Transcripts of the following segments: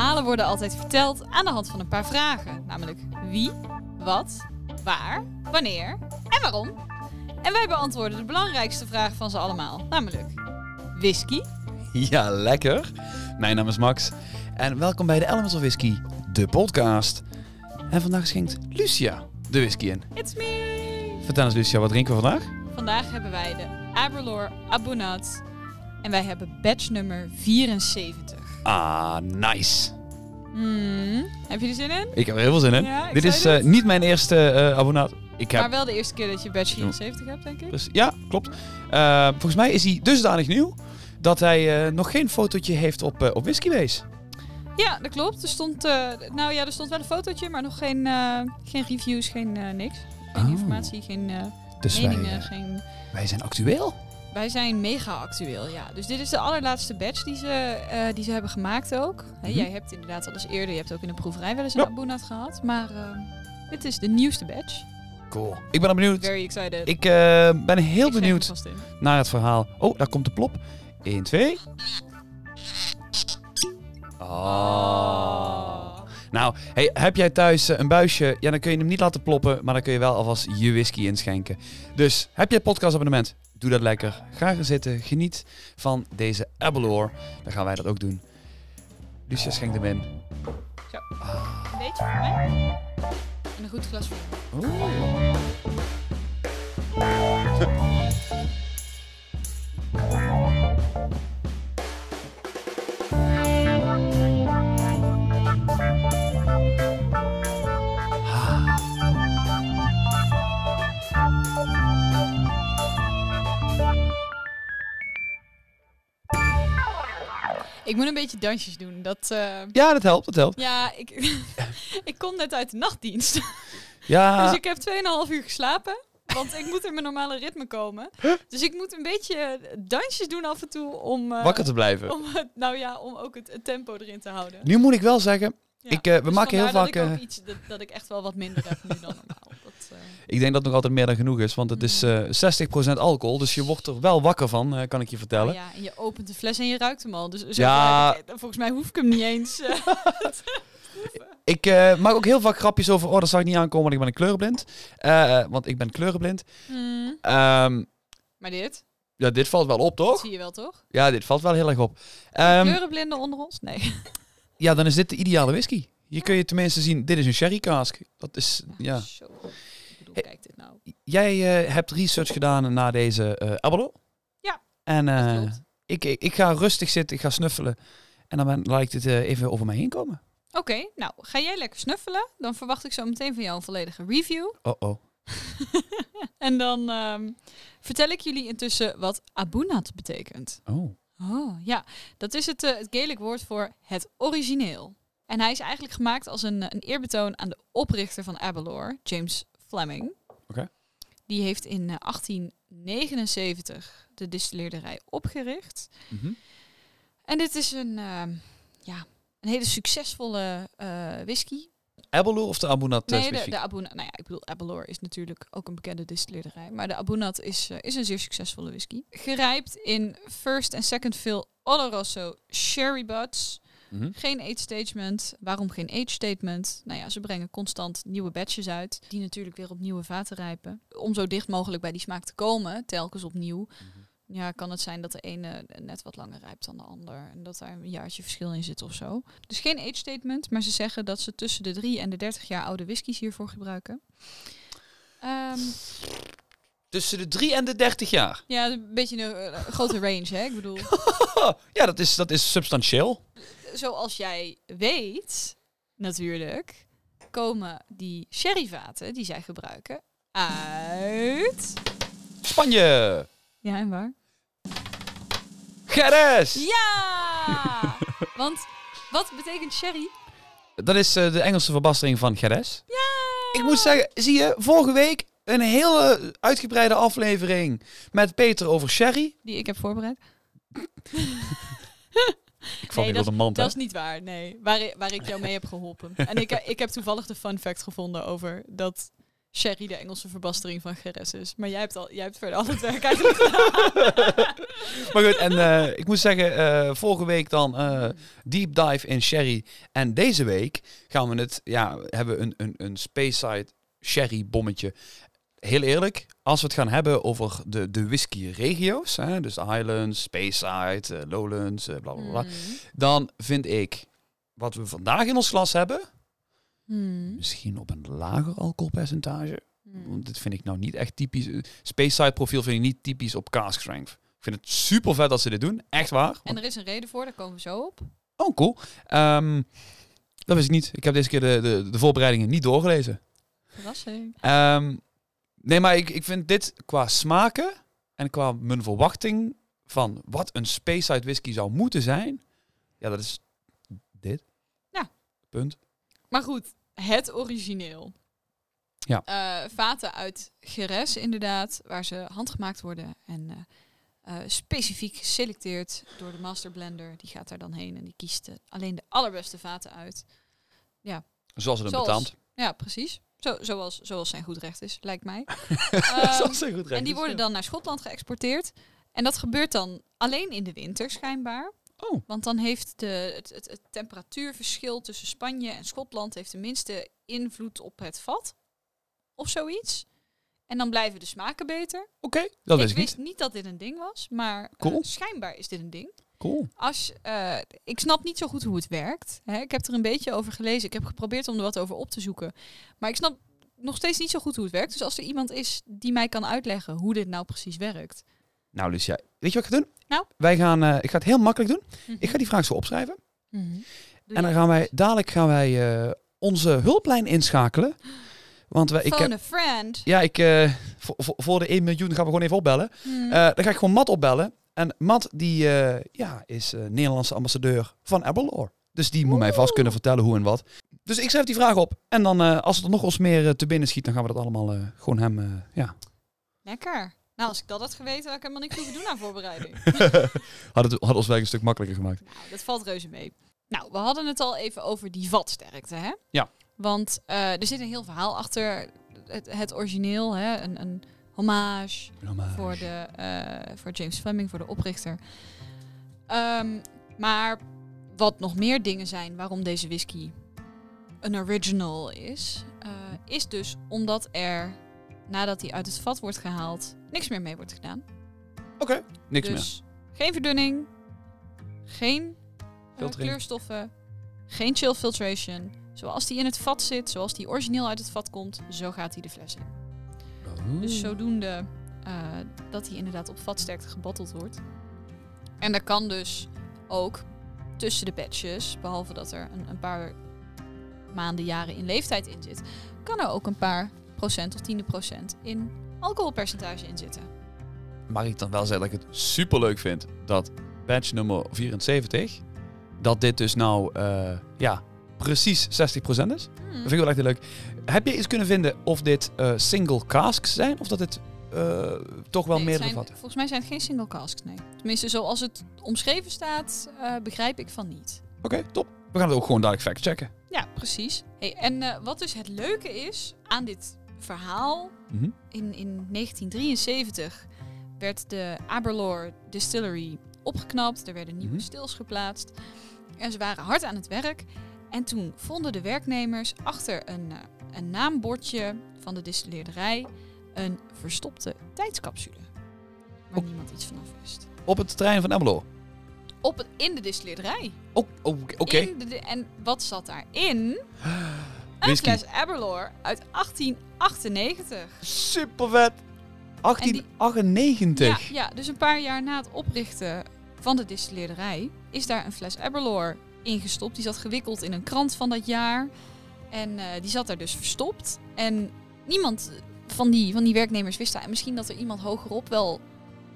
Verhalen worden altijd verteld aan de hand van een paar vragen. Namelijk wie, wat, waar, wanneer en waarom. En wij beantwoorden de belangrijkste vraag van ze allemaal. Namelijk whisky, Ja, lekker. Mijn naam is Max en welkom bij de Elements of Whisky, de podcast. En vandaag schenkt Lucia de whisky in. it's me! Vertel eens Lucia, wat drinken we vandaag? Vandaag hebben wij de Aberlour Abunat. En wij hebben batch nummer 74. Ah, nice. Hmm, heb je er zin in? Ik heb er heel veel zin in. Ja, Dit is eh, niet mijn eerste eh abonnaat. Ik heb... Maar wel de eerste keer dat je batch 74 hebt, denk ik. Dus, ja, klopt. Eh, volgens mij is hij dusdanig nieuw dat hij eh, nog geen fotootje heeft op, op Whiskybase. Ja, dat klopt. Er stond, eh, nou ja, er stond wel een fotootje, maar nog geen, eh, geen reviews, geen eh, niks. Geen Oh. informatie, geen eh, Dus wij, meningen, geen... wij zijn actueel. Wij zijn mega actueel, ja. Dus dit is de allerlaatste batch die ze, eh, die ze hebben gemaakt ook. Mhm. Jij hebt inderdaad al eens eerder, je hebt ook in de proeverij wel eens een Ja. Gehad. Maar eh, dit is de nieuwste batch. Cool. Ik ben al benieuwd. Very excited. Ik eh, ben heel Ik benieuwd naar het verhaal. Oh, daar komt de plop. 1, 2. Oh. Nou, hey, heb jij thuis een buisje? Ja, dan kun je hem niet laten ploppen, maar dan kun je wel alvast je whisky inschenken. Dus heb jij podcastabonnement? Doe dat lekker. Ga er zitten. Geniet van deze Abelor. Dan gaan wij dat ook doen. Lucia schenkt hem in. Een beetje voor mij. En een goed glas voor jou. Oeh. Ik moet een beetje dansjes doen. Dat, eh, Ja, dat helpt, dat helpt. ja, ik, ik kom net uit de nachtdienst. Ja, Dus ik heb 2,5 uur geslapen. Want ik moet in mijn normale ritme komen. Dus ik moet een beetje dansjes doen af en toe om, eh, wakker te blijven. om, nou ja, om ook het, het tempo erin te houden. Nu moet ik wel zeggen, Ja. ik, eh, we Dus maken heel vaak... Dat ik, ook iets, dat, dat ik echt wel wat minder heb nu dan normaal. Dat, eh, Ik denk dat het nog altijd meer dan genoeg is, want het is eh 60% alcohol. Dus je wordt er wel wakker van, eh, kan ik je vertellen. ja, en je opent de fles en je ruikt hem al. Dus Ja. volgens mij hoef ik hem niet eens. eh. Ik eh, maak ook heel vaak grapjes over, oh dat zag ik niet aankomen, want ik ben een kleurenblind. Eh, want ik ben kleurenblind. Hmm. Ehm, Maar dit, ja, dit valt wel op, dat toch? zie je wel toch? Ja, dit valt wel heel erg op. Ehm, Kleurenblinden onder ons? Nee. ja, dan is dit de ideale whisky. Hier kun je tenminste zien, dit is een sherry cask. Dat is, ja. Zo. Ik bedoel, Hey. kijk dit nou. Jij eh, hebt research gedaan naar deze eh Abelo. Ja, En eh, ik, ik, ik ga rustig zitten, ik ga snuffelen. En dan ben- laat ik dit eh, even over mij heen komen. Oké, nou ga jij lekker snuffelen. Dan verwacht ik zo meteen van jou een volledige review. Oh oh. En dan ehm, vertel ik jullie intussen wat abunat betekent. Oh. Oh, ja. Dat is het, eh, het Gaelic woord voor het origineel. En hij is eigenlijk gemaakt als een, eh, een eerbetoon aan de oprichter van Abelor, James Fleming. Die heeft in eh, 1879 de distilleerderij opgericht. Mhm. En dit is een, ehm, ja, een hele succesvolle eh, whisky. Abelo of de Abunat? eh, Nee, de, de Abunat. Nou ja, ik bedoel, Abelor is natuurlijk ook een bekende distilleerderij. Maar de Abunat is, eh, is een zeer succesvolle whisky. Gerijpt in first en second fill Oloroso sherry Mhm. Geen age statement. Waarom geen age statement? Nou ja, ze brengen constant nieuwe batches uit. Die natuurlijk weer op nieuwe vaten rijpen. Om zo dicht mogelijk bij die smaak te komen, telkens opnieuw. Ja, kan het zijn dat de ene net wat langer rijpt dan de ander. En dat daar een jaartje verschil in zit of zo. Dus geen age statement, maar ze zeggen dat ze tussen de 3 en de 30 jaar oude whiskies hiervoor gebruiken. Ehm, Tussen de 3 en de 30 jaar. ja, een beetje een eh, grote range, hè? Ik bedoel, ja, dat is, dat is substantieel. Zoals jij weet, natuurlijk, komen die sherryvaten die zij gebruiken uit... Spanje. Ja, en waar? Gerres. Ja! Want wat betekent sherry? Dat is eh, de Engelse verbastering van Gerres. Ja! Ik moet zeggen, zie je, vorige week een hele uitgebreide aflevering met Peter over sherry. Die ik heb voorbereid. Ik val Nee, op de mand? Dat is niet waar, nee. Waar, waar ik jou mee heb geholpen. En ik, ik heb toevallig de fun fact gevonden over dat Sherry de Engelse verbastering van Geres is. Maar jij hebt, al, jij hebt verder al het werk eigenlijk gedaan. Maar goed, en eh, ik moet zeggen, eh, vorige week dan eh, deep dive in sherry. En deze week gaan we het, ja, hebben we een, een, een Speyside sherry bommetje. Heel eerlijk, als we het gaan hebben over de, de whisky regio's, hè, dus de Highlands, Speyside, eh, Lowlands, bla bla bla, Hmm. dan vind ik wat we vandaag in ons glas hebben, Hmm. misschien op een lager alcoholpercentage. Hmm. Want dit vind ik nou niet echt typisch. eh, Speyside profiel vind ik niet typisch op cask strength. Ik vind het super vet dat ze dit doen, echt waar. En er is een reden voor, daar komen we zo op. Oh, cool. Ehm, dat wist ik niet. Ik heb deze keer de, de, de voorbereidingen niet doorgelezen. Verrassing. Ehm, nee, maar ik, ik vind dit qua smaken en qua mijn verwachting van wat een Speyside whisky zou moeten zijn. Ja, dat is dit. Ja. Punt. Maar goed, het origineel. Ja. Eh, vaten uit Geres inderdaad, waar ze handgemaakt worden en eh, eh, specifiek geselecteerd door de master blender. Die gaat daar dan heen en die kiest alleen de allerbeste vaten uit. Zoals het hem betaamt. Ja, precies. Zo, zoals, zoals zijn goed recht is, lijkt mij. Ehm, goed recht en die worden dan naar Schotland geëxporteerd. En dat gebeurt dan alleen in de winter schijnbaar. Oh, Want dan heeft de, het, het, het temperatuurverschil tussen Spanje en Schotland heeft de minste invloed op het vat. Of zoiets. En dan blijven de smaken beter. oké. Dat ik wist ik wist niet. niet dat dit een ding was, maar eh, schijnbaar is dit een ding. Cool. Als, eh, ik snap niet zo goed hoe het werkt. Hè. Ik heb er een beetje over gelezen. Ik heb geprobeerd om er wat over op te zoeken. Maar ik snap nog steeds niet zo goed hoe het werkt. Dus als er iemand is die mij kan uitleggen hoe dit nou precies werkt. Nou, Lucia, weet je wat ik ga doen? Nou? Wij gaan, eh, ik ga het heel makkelijk doen. Ik ga die vraag zo opschrijven. Mhm. En dan gaan wij, dadelijk gaan wij eh, onze hulplijn inschakelen. Want wij, ik heb, a friend. ja, ik, voor, voor- de 1 miljoen gaan we gewoon even opbellen. Mhm. Dan ga ik gewoon Matt opbellen. En Matt die, eh, ja, is eh, Nederlandse ambassadeur van Aberlour. Dus die moet mij vast kunnen vertellen hoe en wat. Dus ik schrijf die vraag op. En dan, eh, als er nog eens meer te binnen schiet, dan gaan we dat allemaal gewoon hem, ja. Lekker. Nou, als ik dat had geweten, had ik helemaal niks hoeven doen aan voorbereiding. had, het, had ons werk een stuk makkelijker gemaakt. nou, dat valt reuze mee. Nou, we hadden het al even over die vatsterkte, hè? Ja. Want er zit een heel verhaal achter het, het origineel, hè? Een, een hommage voor, de, eh, voor James Fleming, voor de oprichter. Ehm, maar wat nog meer dingen zijn waarom deze whisky een original is, eh, is dus omdat er nadat hij uit het vat wordt gehaald, niks meer mee wordt gedaan. Oké, niks meer. dus geen verdunning, geen Filtering. kleurstoffen, geen chill filtration. Zoals die in het vat zit, zoals die origineel uit het vat komt, zo gaat hij de fles in. Dus zodoende eh, dat hij inderdaad op vatsterkte gebotteld wordt. En er kan dus ook tussen de batches, behalve dat er een, een paar maanden, jaren in leeftijd in zit, kan er ook een paar procent of tiende procent in alcoholpercentage in zitten. Mag ik dan wel zeggen dat ik het super leuk vind dat batch nummer 74, dat dit dus nou, eh, ja, precies 60% is? Hmm. Dat vind ik wel echt heel leuk. Heb je iets kunnen vinden of dit eh, single casks zijn? Of dat het eh, toch wel Nee, meerdere zijn- vatten? Volgens mij zijn het geen single casks, nee. Tenminste, zoals het omschreven staat, eh, begrijp ik van niet. Oké, top. We gaan het ook gewoon dadelijk fact checken. Ja, precies. Hey, en wat dus het leuke is aan dit verhaal, Mhm. in, in 1973 werd de Aberlour Distillery opgeknapt. Er werden nieuwe Mhm. stils geplaatst. En ze waren hard aan het werk. En toen vonden de werknemers achter een, eh, een naambordje van de distilleerderij een verstopte tijdscapsule. Waar niemand iets vanaf wist. Op het terrein van Aberlour. Op het, in de distilleerderij. Oh, oh, oké. En wat zat daarin? Een Whisky. fles Aberlour uit 1898. Super vet. 1898. Ja, ja, dus een paar jaar na het oprichten van de distilleerderij is daar een fles Aberlour ingestopt. Die zat gewikkeld in een krant van dat jaar. En eh, die zat daar dus verstopt. En niemand van die, van die werknemers wist daar. En misschien dat er iemand hogerop wel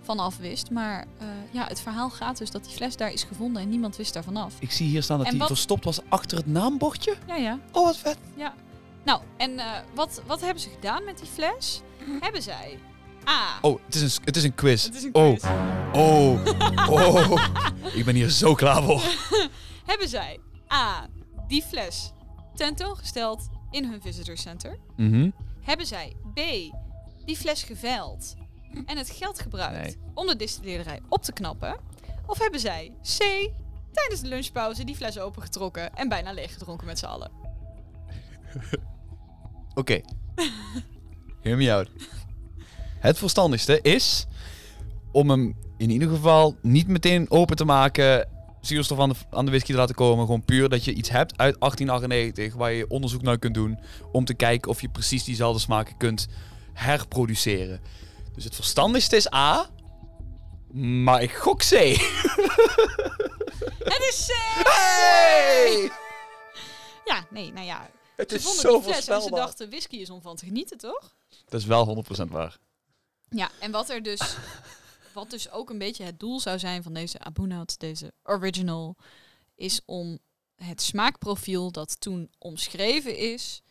vanaf wist. Maar eh, ja, het verhaal gaat dus dat die fles daar is gevonden en niemand wist daar vanaf. Ik zie hier staan dat En die wat- verstopt was achter het naambordje. Ja, ja. Oh, wat vet. Nou, en eh, wat, wat hebben ze gedaan met die fles? Hebben zij... A. Oh, het is een, het is een quiz. Het is een Oh, quiz. oh, oh. Ik ben hier zo klaar voor. hebben zij A. die fles tentoongesteld in hun visitor center? Mhm. Hebben zij B. die fles geveild en het geld gebruikt Nee. om de distilleerderij op te knappen? Of hebben zij C. tijdens de lunchpauze die fles opengetrokken en bijna leeggedronken met z'n allen? Oké. Hear me out. Het verstandigste is om hem in ieder geval niet meteen open te maken, zuurstof aan de, aan de whisky te laten komen. Gewoon puur dat je iets hebt uit 1898 waar je onderzoek naar kunt doen om te kijken of je precies diezelfde smaken kunt herproduceren. Dus het verstandigste is A, maar ik gok C. Het is C! Hey! Ja, nee, nou ja. Het Ze is vonden zo die fles en ze dachten whisky is om van te genieten, toch? Dat is wel 100% waar. Ja, en wat er dus, wat dus ook een beetje het doel zou zijn van deze Abunat, deze original, is om het smaakprofiel dat toen omschreven is,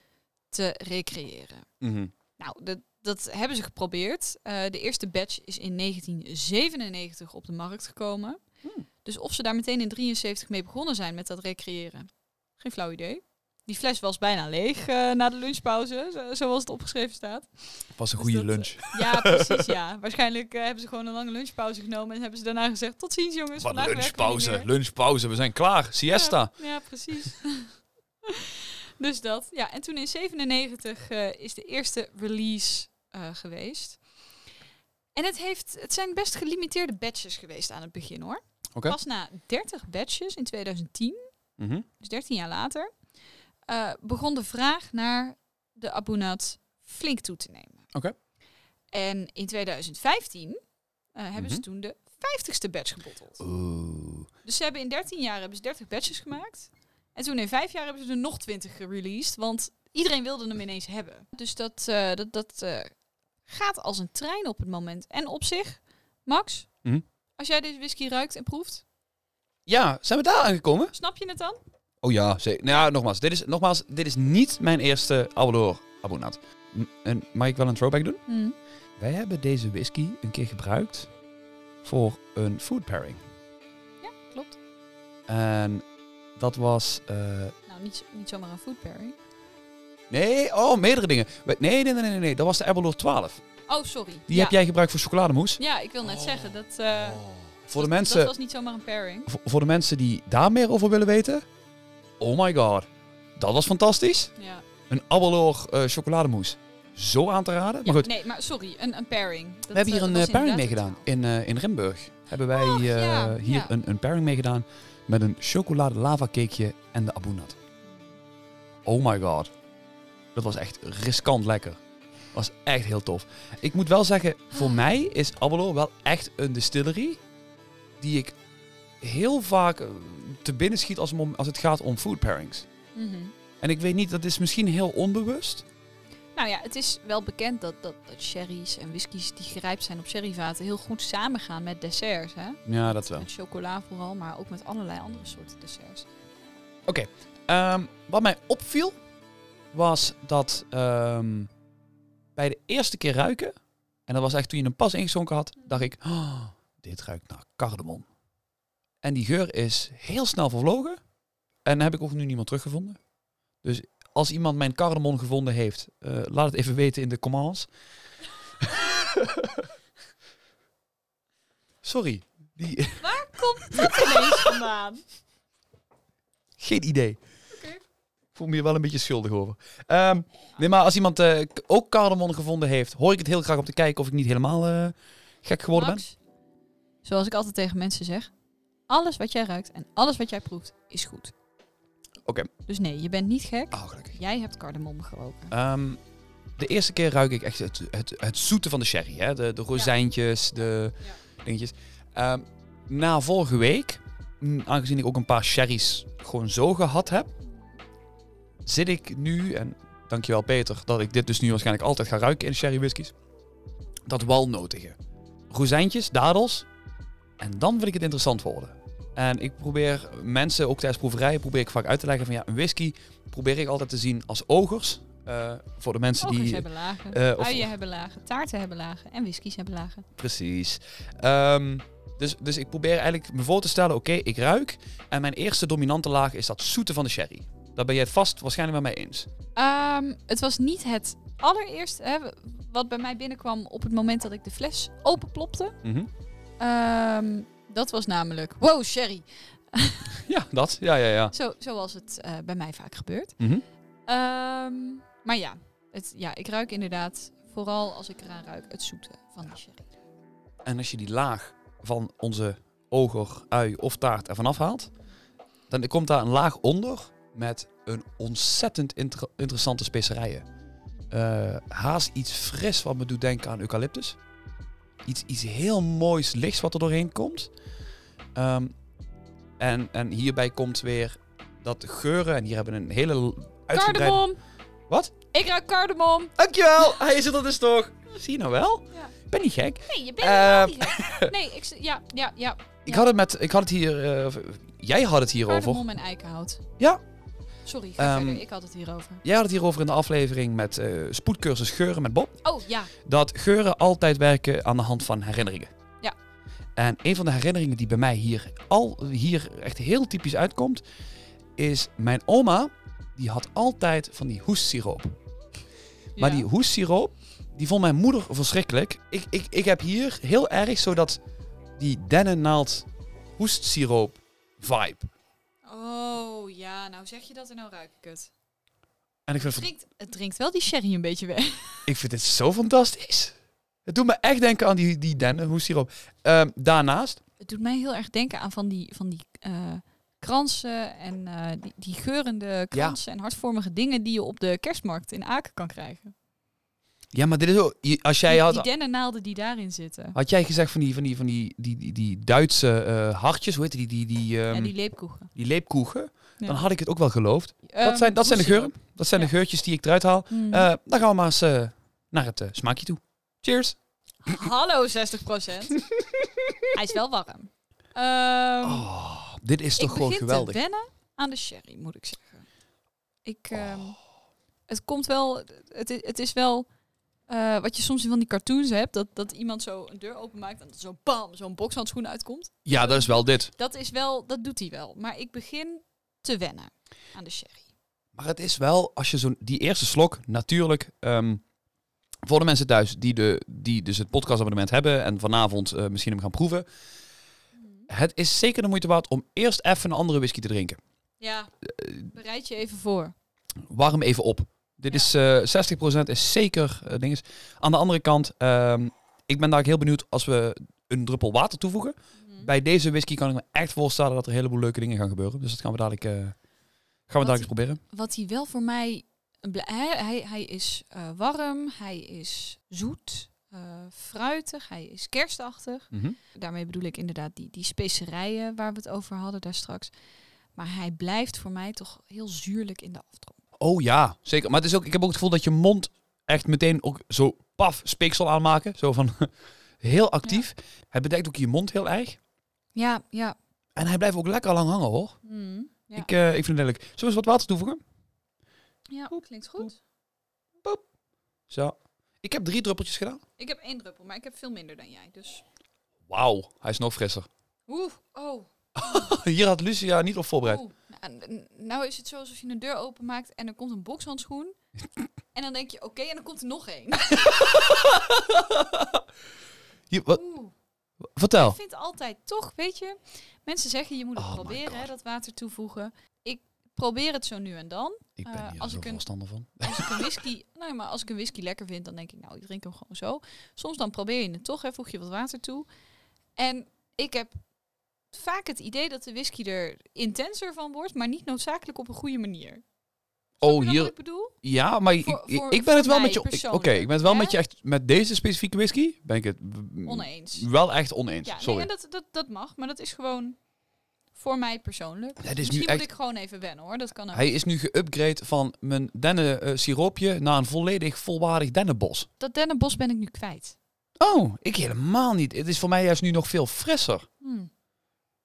te recreëren. Mhm. Nou, dat, dat hebben ze geprobeerd. Eh, de eerste batch is in 1997 op de markt gekomen. Hmm. Dus of ze daar meteen in 73 mee begonnen zijn met dat recreëren, geen flauw idee. Die fles was bijna leeg eh, na de lunchpauze, zo- zoals het opgeschreven staat. Was een Dus goede dat, lunch. Ja, precies, ja. Waarschijnlijk eh, hebben ze gewoon een lange lunchpauze genomen en hebben ze daarna gezegd, tot ziens jongens, Wat lunchpauze, meer." lunchpauze, we zijn klaar. Siesta. Ja, ja, precies. dus dat. Ja, en toen in 97 eh, is de eerste release eh, geweest. En het, heeft, het zijn best gelimiteerde batches geweest aan het begin hoor. Oké. Pas na 30 batches in 2010, Mhm. dus 13 jaar later, eh, begon de vraag naar de Abunat flink toe te nemen. Oké. En in 2015 eh, hebben ze Mhm. toen de 50ste batch gebotteld. Oeh. Dus ze hebben in 13 jaar hebben ze 30 batches gemaakt. En toen in 5 jaar hebben ze er nog 20 gereleased. Want iedereen wilde hem ineens hebben. Dus dat, eh, dat, dat gaat als een trein op het moment. En op zich, Max, Mhm. als jij deze whisky ruikt en proeft, Ja, zijn we daar aangekomen? snap je het dan? Oh ja, zeker. Nou ja, nogmaals, dit is, nogmaals, dit is niet mijn eerste Abelor abonnaat. M- En mag ik wel een throwback doen? Mhm. Wij hebben deze whisky een keer gebruikt voor een food pairing. Ja, klopt. En dat was... eh, Nou, niet, niet zomaar een food pairing. nee, oh, meerdere dingen. Nee, nee, nee, nee, nee. Dat was de Abelor 12. Oh, sorry. Die ja. heb jij gebruikt voor chocolademousse. Ja, ik wil net zeggen dat... eh, Voor de dat- mensen... Dat was niet zomaar een pairing. Voor, voor de mensen die daar meer over willen weten. Oh my god. Dat was fantastisch. Ja. Een Abelor eh chocolademousse. Zo aan te raden. Ja, maar goed, Nee, maar sorry, een, een pairing. Dat, we hebben hier eh, een eh, pairing meegedaan. In, in Rimburg hebben wij Och, ja, hier ja. Een, een pairing meegedaan. Met een chocolade lava cakeje en de abunat. Oh my god. Dat was echt riskant lekker. Was echt heel tof. Ik moet wel zeggen, voor Ah. mij is Abelor wel echt een distillery die ik heel vaak eh, te binnen schiet als, als het gaat om food pairings. Mhm. En ik weet niet, dat is misschien heel onbewust. Nou ja, het is wel bekend dat, dat, dat sherry's en whiskies die gerijpt zijn op sherryvaten heel goed samengaan met desserts. Hè? Ja, dat wel. Met chocola vooral, maar ook met allerlei andere soorten desserts. Ehm, wat mij opviel, was dat ehm, bij de eerste keer ruiken, en dat was echt toen je hem pas ingeschonken had, dacht ik, "Oh, dit ruikt naar cardamom. En die geur is heel snel vervlogen. En heb ik ook nu niemand teruggevonden. Dus als iemand mijn cardamom gevonden heeft, eh, laat het even weten in de comments. Sorry, die, Waar komt dat ineens vandaan? Geen idee. Ik voel me hier wel een beetje schuldig over. Ehm, nee, maar als iemand eh, ook cardamom gevonden heeft, hoor ik het heel graag om te kijken of ik niet helemaal eh, gek geworden Max, zoals ik altijd tegen mensen zeg, alles wat jij ruikt en alles wat jij proeft is goed. Oké. Dus nee, je bent niet gek. Oh, gelukkig. Jij hebt cardamom geroken. Ehm, de eerste keer ruik ik echt het, het, het zoete van de sherry. Hè? De, de rozijntjes, de dingetjes. Ehm, na vorige week, mm, aangezien ik ook een paar sherry's gewoon zo gehad heb, zit ik nu, en dankjewel Peter, dat ik dit dus nu waarschijnlijk altijd ga ruiken in sherry whiskies. Dat walnotige. Rozijntjes, dadels. En dan vind ik het interessant worden. En ik probeer mensen, ook tijdens proeverijen, probeer ik vaak uit te leggen van ja, een whisky probeer ik altijd te zien als ogers. Eh, voor de mensen Ogers die... hebben lagen, eh, of- uien hebben lagen, taarten hebben lagen en whiskies hebben lagen. Precies. Ehm, dus, dus ik probeer eigenlijk me voor te stellen, oké, ik ruik. En mijn eerste dominante laag is dat zoete van de sherry. Daar ben je het vast waarschijnlijk met mij eens. Ehm, het was niet het allereerst, hè, wat bij mij binnenkwam op het moment dat ik de fles openplopte, ehm, dat was namelijk, wow, sherry. Ja, dat. Ja, ja, ja. Zo, zoals het eh, bij mij vaak gebeurt. Mhm. Ehm, maar ja, het, ja, ik ruik inderdaad, vooral als ik eraan ruik, het zoete van die sherry. En als je die laag van onze oger, ui of taart ervan afhaalt, dan komt daar een laag onder met een ontzettend inter- interessante specerijen. Eh, haast iets fris wat me doet denken aan eucalyptus. Iets, iets heel moois lichts wat er doorheen komt. Ehm, en, en hierbij komt weer dat geuren. En hier hebben we een hele uitgebreide... Cardamom! Wat? Ik ruik cardamom! Dankjewel! Hij is er dus toch? Zie je nou wel? Ja. Ik ben niet gek. Nee, je bent Ehm. niet gek. Nee, ik, ja, ja, ja. Ik Ja. had het met... Ik had het hier... eh, jij had het hierover. Cardamom en eikenhout. Ja. Sorry, ga Ehm, verder. Ik had het hierover. Jij had het hierover in de aflevering met eh, spoedcursus geuren met Bob. Oh, ja. Dat geuren altijd werken aan de hand van herinneringen. En een van de herinneringen die bij mij hier al hier echt heel typisch uitkomt, is mijn oma. Die had altijd van die hoestsiroop. Maar Ja. die hoestsiroop, die vond mijn moeder verschrikkelijk. Ik, ik, ik heb hier heel erg zodat die dennennaald hoestsiroop vibe. Oh, ja. Nou zeg je dat en nou ruik ik het. En ik vind, Het het, drinkt, het drinkt wel die sherry een beetje weg. ik vind dit zo fantastisch. Het doet me echt denken aan die, die dennenhoestsiroop. Ehm daarnaast, Het doet mij heel erg denken aan van die, van die eh, kransen en eh, die, die geurende kransen en hartvormige dingen die je op de kerstmarkt in Aken kan krijgen. ja maar dit is ook, als jij die, had, die dennennaalden die daarin zitten. had jij gezegd van die, van die, van die, die, die, die Duitse eh, hartjes, hoe heet die, die, die, ehm, ja, die die, leepkoegen. leepkoegen, Ja. dan had ik het ook wel geloofd. dat, Ehm, zijn, dat zijn de geuren, dat zijn Ja. de geurtjes die ik eruit haal. Eh, dan gaan we maar eens naar het smaakje toe. Cheers! Hallo 60% Hij is wel warm. Ehm, Oh, dit is toch ik gewoon begin geweldig. te wennen aan de sherry, moet ik zeggen. Ik, ehm, Oh. Het komt wel... Het, i- het is wel... eh, wat je soms in van die cartoons hebt, dat, dat iemand zo een deur openmaakt en zo bam, zo'n bokshandschoen uitkomt. Ja, dat is wel dit. Dat is wel, dat doet hij wel. Maar ik begin te wennen aan de sherry. Maar het is wel, als je zo'n die eerste slok, natuurlijk, ehm, voor de mensen thuis die, de, die dus het podcastabonnement hebben en vanavond eh, misschien hem gaan proeven. Het is zeker de moeite waard om eerst even een andere whisky te drinken. Ja, bereid je even voor. Warm even op. Dit Ja. is eh 60% is zeker eh dinges. Aan de andere kant, ehm, ik ben daar heel benieuwd als we een druppel water toevoegen. Mhm. Bij deze whisky kan ik me echt voorstellen dat er een heleboel leuke dingen gaan gebeuren. Dus dat gaan we dadelijk, eh, gaan we dadelijk eens proberen. Wat hij wel voor mij... Hij, hij, hij is eh, warm, hij is zoet, eh, fruitig, hij is kerstachtig. Mhm. Daarmee bedoel ik inderdaad die, die specerijen waar we het over hadden daar straks. Maar hij blijft voor mij toch heel zuurlijk in de afdronk. Oh ja, zeker. Maar het is ook, ik heb ook het gevoel dat je mond echt meteen ook zo paf speeksel aanmaken. Zo van heel actief. Het bedekt ook je mond heel erg. Ja, ja. En hij blijft ook lekker lang hangen hoor. Mm, ja. Ik, eh, ik vind het lelijk. Zullen we eens wat water toevoegen? Ja, klinkt goed. Zo. Ik heb drie druppeltjes gedaan. Ik heb één druppel, maar ik heb veel minder dan jij. Dus. Wauw, hij is nog frisser. Oeh, oh. Hier had Lucia niet op voorbereid. oeh. Nou, nou is het zo alsof je een deur openmaakt en er komt een bokshandschoen. en dan denk je, oké, en dan komt er nog één. Hier, wat, vertel. Ik vind altijd toch, weet je, mensen zeggen je moet het Oh proberen, hè, dat water toevoegen. Ik probeer het zo nu en dan. Ik ben eh, hier als zo ik een- van. Als ik een whisky, nee, maar als ik een whisky lekker vind, dan denk ik, nou, ik drink hem gewoon zo. Soms dan probeer je het toch, hè, voeg je wat water toe. En ik heb vaak het idee dat de whisky er intenser van wordt, maar niet noodzakelijk op een goede manier. Oh, hier. ik bedoel? Ja, maar ik, Voor- ik- voor- ik ben het wel met je. Oké, ik ben het wel hè? met je echt. Met deze specifieke whisky ben ik het Oneens. wel echt oneens. Ja, nee, Sorry. en dat, dat, dat mag, maar dat is gewoon voor mij persoonlijk. Nu Misschien echt. moet ik gewoon even wennen hoor, dat kan ook. Hij is nu geüpgrade van mijn dennen eh, siroopje naar een volledig volwaardig dennenbos. Dat dennenbos ben ik nu kwijt. Oh, ik helemaal niet. Het is voor mij juist nu nog veel frisser. Hmm.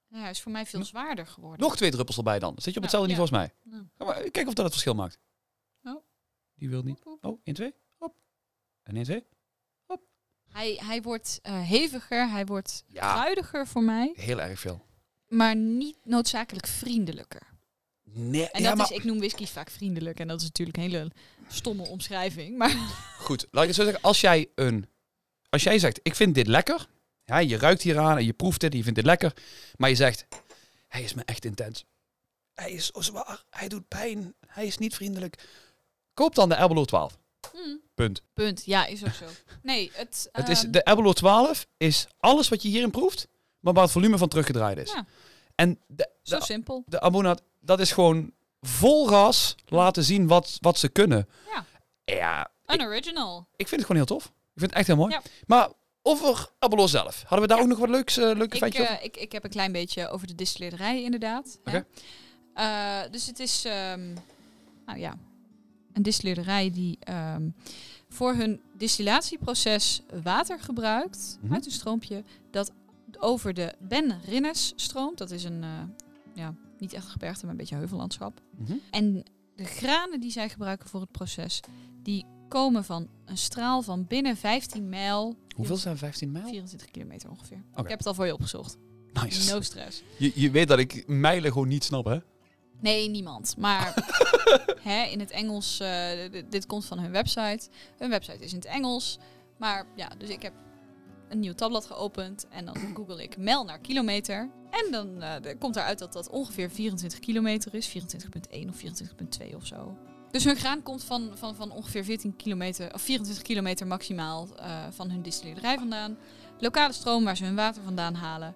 Ja, hij is voor mij veel zwaarder geworden. Nog twee druppels erbij dan. Zit je op Ja, hetzelfde niveau als mij. Ga maar kijken of dat het verschil maakt. Oh. Die wil niet. Oh, 1, 2. Hop. En 1, 2. Hij, hij wordt eh, heviger, hij wordt Ja. kruidiger voor mij, Heel erg veel. Maar niet noodzakelijk vriendelijker. Nee, En ja, dat maar is, ik noem whisky vaak vriendelijk. En dat is natuurlijk een hele stomme omschrijving. Maar goed. Laat ik het zo zeggen. Als jij, een, als jij zegt, ik vind dit lekker. Ja, je ruikt hier aan en je proeft het en je vindt dit lekker. Maar je zegt, hij is me echt intens. Hij is zo zwaar. Hij doet pijn. Hij is niet vriendelijk. Koop dan de Aberlour 12. hmm, Punt. punt. Ja, is ook zo. Nee, het, Het is, ehm, de Aberlour 12 is alles wat je hierin proeft, maar waar het volume van teruggedraaid is. Ja. En de, zo de, simpel. de Abonat, dat is gewoon vol gas laten zien wat, wat ze kunnen. Ja. Ja, Een original. ik vind het gewoon heel tof. Ik vind het echt heel mooi. Ja. Maar over Aberlour zelf, hadden we daar Ja. ook nog wat leuks, eh, leuke Ik, feitjes eh, over? ik, ik heb een klein beetje over de distilleerderij inderdaad. hè. Oké. Eh, dus het is ehm, nou ja, een distilleerderij die ehm, voor hun distillatieproces water gebruikt Mhm. uit een stroompje dat over de Ben Rinnes stroomt. Dat is een, eh, ja, niet echt gebergte, maar een beetje heuvellandschap. Mhm. En de granen die zij gebruiken voor het proces, die komen van een straal van binnen 15 mijl, Hoeveel zijn 15 mijl? 24 kilometer ongeveer. Oké. Ik heb het al voor je opgezocht. Nice. No stress. Je, je weet dat ik mijlen gewoon niet snap, hè? Nee, niemand. Maar hè, in het Engels, eh, d- dit komt van hun website. Hun website is in het Engels. Maar ja, dus ik heb een nieuw tabblad geopend en dan google ik mijl naar kilometer. En dan de- komt eruit dat dat ongeveer 24 kilometer is. 24,1 of 24,2 of zo. Dus hun graan komt van, van, van ongeveer 14 kilometer, of 24 kilometer maximaal eh, van hun distilleerderij vandaan. Lokale stroom waar ze hun water vandaan halen.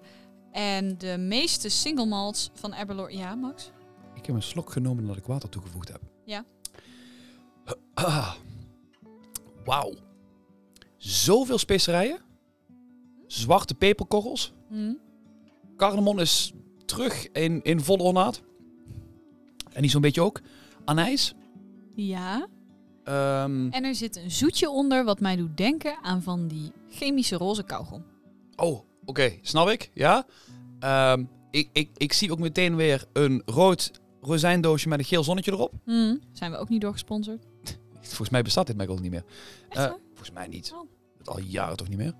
En de meeste single malts van Aberlour... Ja, Max? Ik heb een slok genomen nadat ik water toegevoegd heb. Ja. Ah. Wauw. Zoveel specerijen. Zwarte peperkorrels. Cardamom is terug in, in volle ornaat. En die zo'n beetje ook. Anijs. Ja. Ehm, En er zit een zoetje onder wat mij doet denken aan van die chemische roze kauwgom. oh, oké. Snap ik. Ja. Ehm, ik, ik, ik zie ook meteen weer een rood rozijndoosje met een geel zonnetje erop. Hm. Zijn we ook niet doorgesponsord? Volgens mij bestaat dit al niet meer. Eh, volgens mij niet. Oh. Al jaren toch niet meer?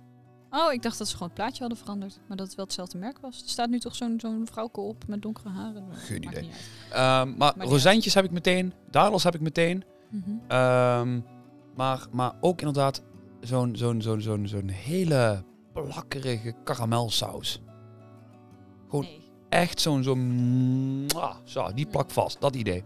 Oh, ik dacht dat ze gewoon het plaatje hadden veranderd. Maar dat het wel hetzelfde merk was. Er staat nu toch zo'n zo'n vrouwke op met donkere haren. Geen idee. Ehm, maar rozijntjes heb ik meteen. Dadels heb ik meteen. Mhm. Ehm, maar, maar ook inderdaad zo'n zo'n zo'n zo'n zo'n hele plakkerige karamelsaus. Gewoon Nee. echt zo'n zo'n... Zo, die plakt vast. Dat idee.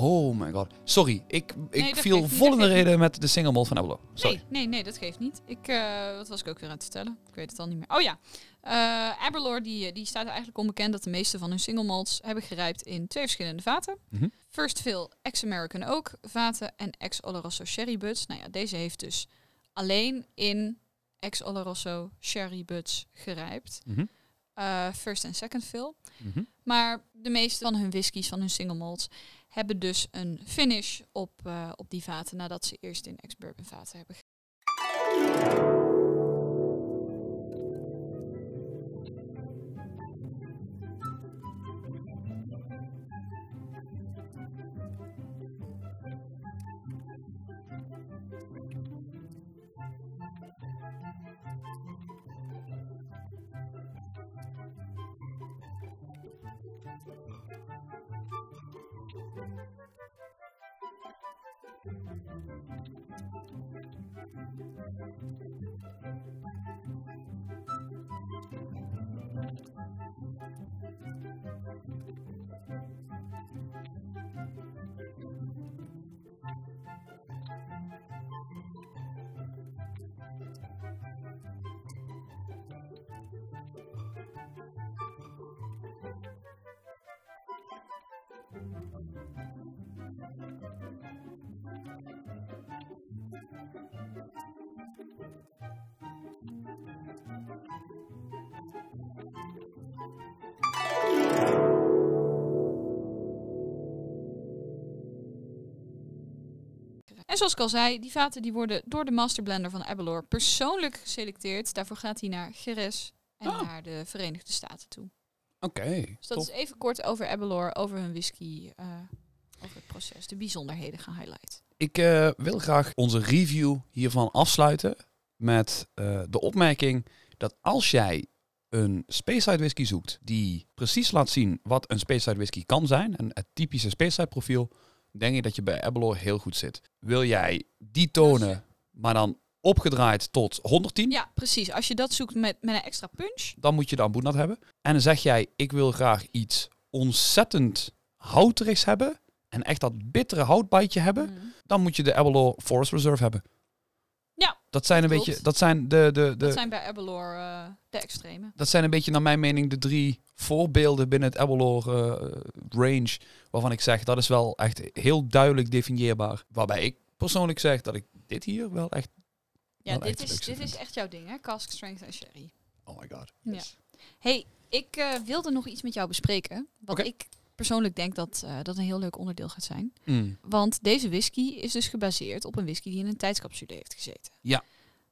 Oh my god. Sorry, ik, ik Nee, viel geeft niet, vol dat in de geeft reden met de single malt van Aberlour. Sorry. Nee, nee, nee, dat geeft niet. Ik, eh, wat was ik ook weer aan het vertellen? Ik weet het al niet meer. Oh ja, Eh Aberlour die, die staat eigenlijk onbekend dat de meeste van hun single malts hebben gerijpt in twee verschillende vaten. Mhm. First Fill ex-American Oak vaten en ex-Oloroso Sherry Butts. Nou ja, deze heeft dus alleen in ex-Oloroso Sherry Butts gerijpt. Mhm. Eh, first en Second Fill. Mhm. Maar de meeste van hun whiskies, van hun single malts, hebben dus een finish op, eh, op die vaten nadat ze eerst in ex-bourbon vaten hebben En zoals ik al zei, die vaten die worden door de masterblender van Aberlour persoonlijk geselecteerd. Daarvoor gaat hij naar Jerez en Ah. naar de Verenigde Staten toe. Oké, Dus dat top. is even kort over Aberlour, over hun whisky, eh, over het proces, de bijzonderheden gaan highlighten. Ik eh, wil graag onze review hiervan afsluiten met eh, de opmerking dat als jij een Speyside whisky zoekt die precies laat zien wat een Speyside whisky kan zijn, en het typische Speyside profiel, denk ik dat je bij Aberlour heel goed zit. Wil jij die tonen, maar dan opgedraaid tot 110, Ja, precies. Als je dat zoekt met, met een extra punch. dan moet je de Ambunat hebben. En dan zeg jij, ik wil graag iets ontzettend houterigs hebben, en echt dat bittere houtbijtje hebben, Mm. dan moet je de Aberlour Forest Reserve hebben. Dat zijn een klopt. beetje, dat zijn de, de, de, Dat zijn bij Aberlour eh, de extreme. dat zijn een beetje naar mijn mening de drie voorbeelden binnen het Aberlour eh, range. Waarvan ik zeg, dat is wel echt heel duidelijk definieerbaar. Waarbij ik persoonlijk zeg dat ik dit hier wel echt... Ja, Wel dit, echt is, dit vind. is echt jouw ding, hè? Cask Strength en Sherry. Oh my god. Ja. hey, ik eh, wilde nog iets met jou bespreken. Wat ik persoonlijk denk dat eh, dat een heel leuk onderdeel gaat zijn. Mm. Want deze whisky is dus gebaseerd op een whisky die in een tijdscapsule heeft gezeten. Ja.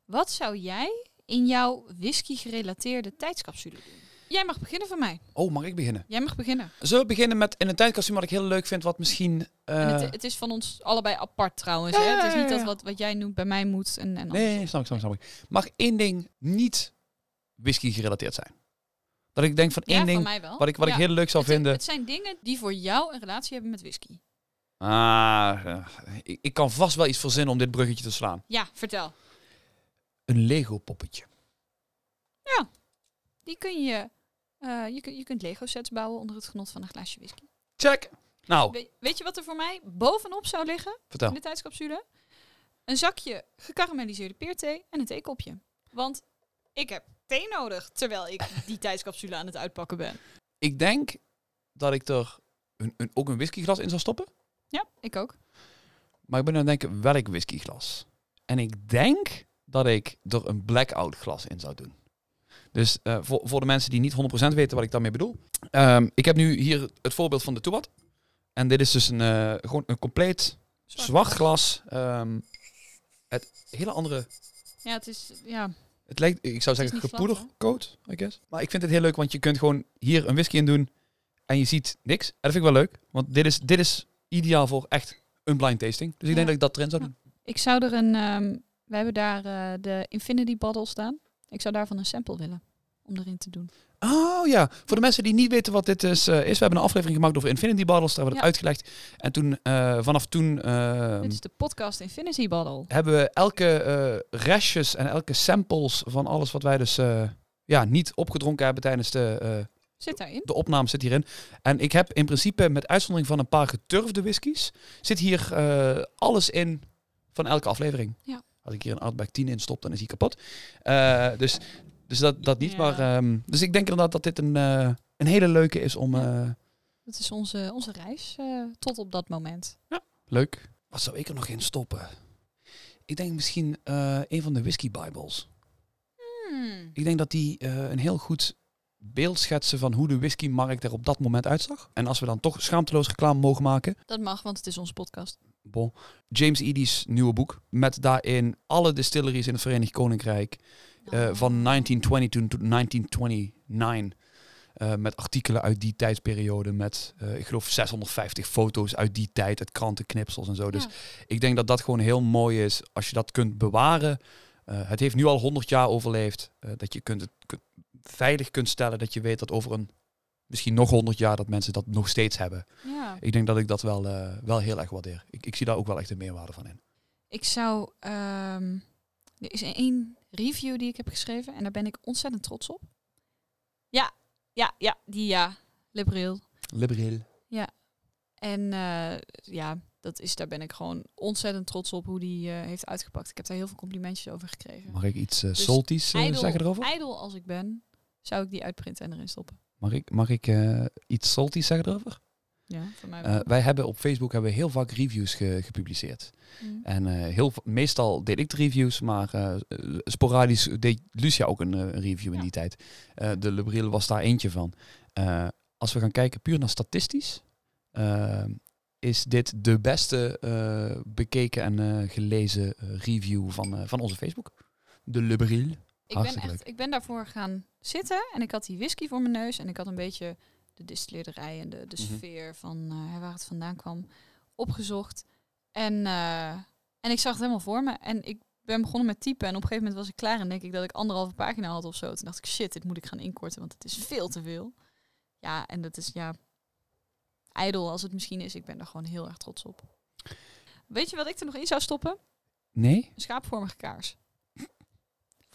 Wat zou jij in jouw whisky-gerelateerde tijdscapsule doen? Jij mag beginnen van mij. Oh, mag ik beginnen? Jij mag beginnen. Zullen we beginnen met in een tijdkostuum wat ik heel leuk vind, wat misschien... eh, het, het is van ons allebei apart trouwens. Ja, hè? ja, Het is niet dat wat, wat jij noemt bij mij moet. En, en nee, nee, nee, snap ik, snap ik, snap ik. Mag één ding niet whisky gerelateerd zijn? Dat ik denk van één ja, ding van mij wel. wat ik, wat Ja. ik heel leuk zou het, vinden... Het zijn dingen die voor jou een relatie hebben met whisky. Ah, eh, ik, ik kan vast wel iets verzinnen om dit bruggetje te slaan. Ja, vertel. Een Lego poppetje. Die kun je... eh, je, kun, je kunt Lego sets bouwen onder het genot van een glaasje whisky. Check. Nou, We- weet je wat er voor mij bovenop zou liggen vertel. in de tijdscapsule? Een zakje gekarameliseerde peerthee en een theekopje. Want ik heb thee nodig terwijl ik die tijdscapsule aan het uitpakken ben. Ik denk dat ik er een, een, ook een whiskyglas in zou stoppen. Ja, ik ook. Maar ik ben aan het denken welk whiskyglas. En ik denk dat ik er een blackout glas in zou doen. Dus eh, voor, voor de mensen die niet 100% weten wat ik daarmee bedoel. Ehm, ik heb nu hier het voorbeeld van de Toebat. En dit is dus een, eh, gewoon een compleet zwart glas. Ehm, het hele andere Ja, het is... Ja, Het lijkt, ik zou zeggen gepoedercoat, I guess. Maar ik vind het heel leuk, want je kunt gewoon hier een whisky in doen en je ziet niks. En dat vind ik wel leuk, want dit is, dit is ideaal voor echt een blind tasting. Dus ik denk Ja. dat ik dat erin zou doen. ik zou er een... ehm, we hebben daar eh, de Infinity Bottle staan. Ik zou daarvan een sample willen om erin te doen. Oh ja, voor de mensen die niet weten wat dit is, eh, is we hebben een aflevering gemaakt over Infinity Bottles, daar hebben we het Ja. uitgelegd. En toen, eh, vanaf toen eh, Dit is de podcast Infinity Bottle. hebben we elke eh restjes en elke samples van alles wat wij dus ja, niet opgedronken hebben tijdens de... Zit daarin. de opname zit hierin. En ik heb in principe, met uitzondering van een paar geturfde whiskies, zit hier alles in van elke aflevering. Ja. Als ik hier een Outback 10 in stop, dan is hij kapot. Eh, dus dus dat, dat niet. Ja. Maar, ehm, dus ik denk inderdaad dat dit een, eh, een hele leuke is om... eh, Dat is onze, onze reis eh, tot op dat moment. leuk. Wat zou ik er nog in stoppen? Ik denk misschien een van de whisky bibles. Hmm. Ik denk dat die een heel goed beeld schetsen van hoe de whiskymarkt er op dat moment uitzag. En als we dan toch schaamteloos reclame mogen maken, Dat mag, want het is onze podcast. Bon. James Eady's nieuwe boek. Met daarin alle distilleries in het Verenigd Koninkrijk. Oh. eh, van 1922 tot 1929. eh, met artikelen uit die tijdsperiode. Met, eh, ik geloof, 650 foto's uit die tijd. Uit krantenknipsels en zo. Dus Ja. ik denk dat dat gewoon heel mooi is. Als je dat kunt bewaren. Eh, het heeft nu al 100 jaar overleefd. dat je kunt het kunt- veilig kunt stellen. Dat je weet dat over een misschien nog 100 jaar dat mensen dat nog steeds hebben. Ja. Ik denk dat ik dat wel, eh, wel heel erg waardeer. Ik, ik zie daar ook wel echt een meerwaarde van in. Ik zou... ehm, er is één review die ik heb geschreven en daar ben ik ontzettend trots op. Ja, ja, ja, die ja. Libreel. Libereel. En eh, ja, dat is, daar ben ik gewoon ontzettend trots op hoe die eh, heeft uitgepakt. Ik heb daar heel veel complimentjes over gekregen. Mag ik iets uh, Dus salties uh, Ijdel- zeggen erover? Ijdel als ik ben, zou ik die uitprinten en erin stoppen. Mag ik, mag ik uh, iets salties zeggen erover? Ja, voor mij Uh, wij hebben op Facebook hebben we heel vaak reviews ge gepubliceerd. Mm. En uh, heel, meestal deed ik de reviews, maar sporadisch deed Lucia ook een, review in Ja. die tijd. De Lebril was daar eentje van. Als we gaan kijken puur naar statistisch, is dit de beste bekeken en gelezen review van, van onze Facebook. De Lebril. Ik ben, echt, ik ben daarvoor gaan zitten en ik had die whisky voor mijn neus en ik had een beetje de distilleerderij en de, de Mhm. sfeer van eh, waar het vandaan kwam opgezocht. En, eh, en ik zag het helemaal voor me en ik ben begonnen met typen en op een gegeven moment was ik klaar en denk ik dat ik anderhalve pagina had of zo. Toen dacht ik, shit, dit moet ik gaan inkorten, want het is veel te veel. Ja, en dat is ja, ijdel als het misschien is. Ik ben er gewoon heel erg trots op. Weet je wat ik er nog in zou stoppen? Nee? Een schaapvormige kaars.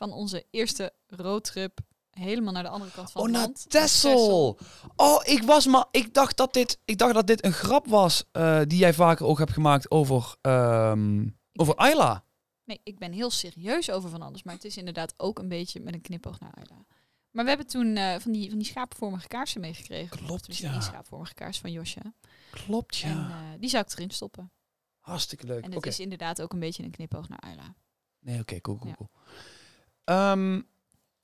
Van onze eerste roadtrip helemaal naar de andere kant van Oh, het naar land. Texel. Oh, ik was maar. Ik dacht dat dit, ik dacht dat dit een grap was eh, die jij vaker ook hebt gemaakt over, ehm over Ayla. Nee, ik ben heel serieus over van alles. Maar het is inderdaad ook een beetje met een knipoog naar Ayla. Maar we hebben toen eh, van, die, van die schaapvormige kaarsen meegekregen. Klopt, Dus ja. die schaapvormige kaars van Josje. Klopt, ja. En eh, die zou ik erin stoppen. Hartstikke leuk. En het is inderdaad ook een beetje een knipoog naar Ayla. Nee, oké, cool, cool, Ja. cool. Ehm,